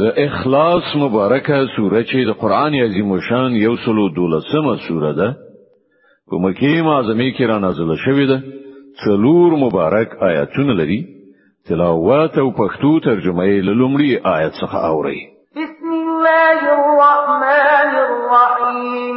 د اخلاص مبارکه سوره چې د قران عظیم شان یو سلو دولسمه سوره ده په مکه معظمه کې را نازله شوې ده څلور مبارک آیاتونه لري تلاوت او پښتو ترجمه یې لومړی آیت څخه اوري بسم الله الرحمن الرحیم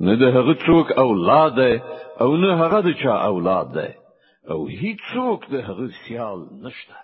نه د هغه څوک اولاد دی او نه هغه د چا اولاد دی او هیڅوک د هغه سیال نشته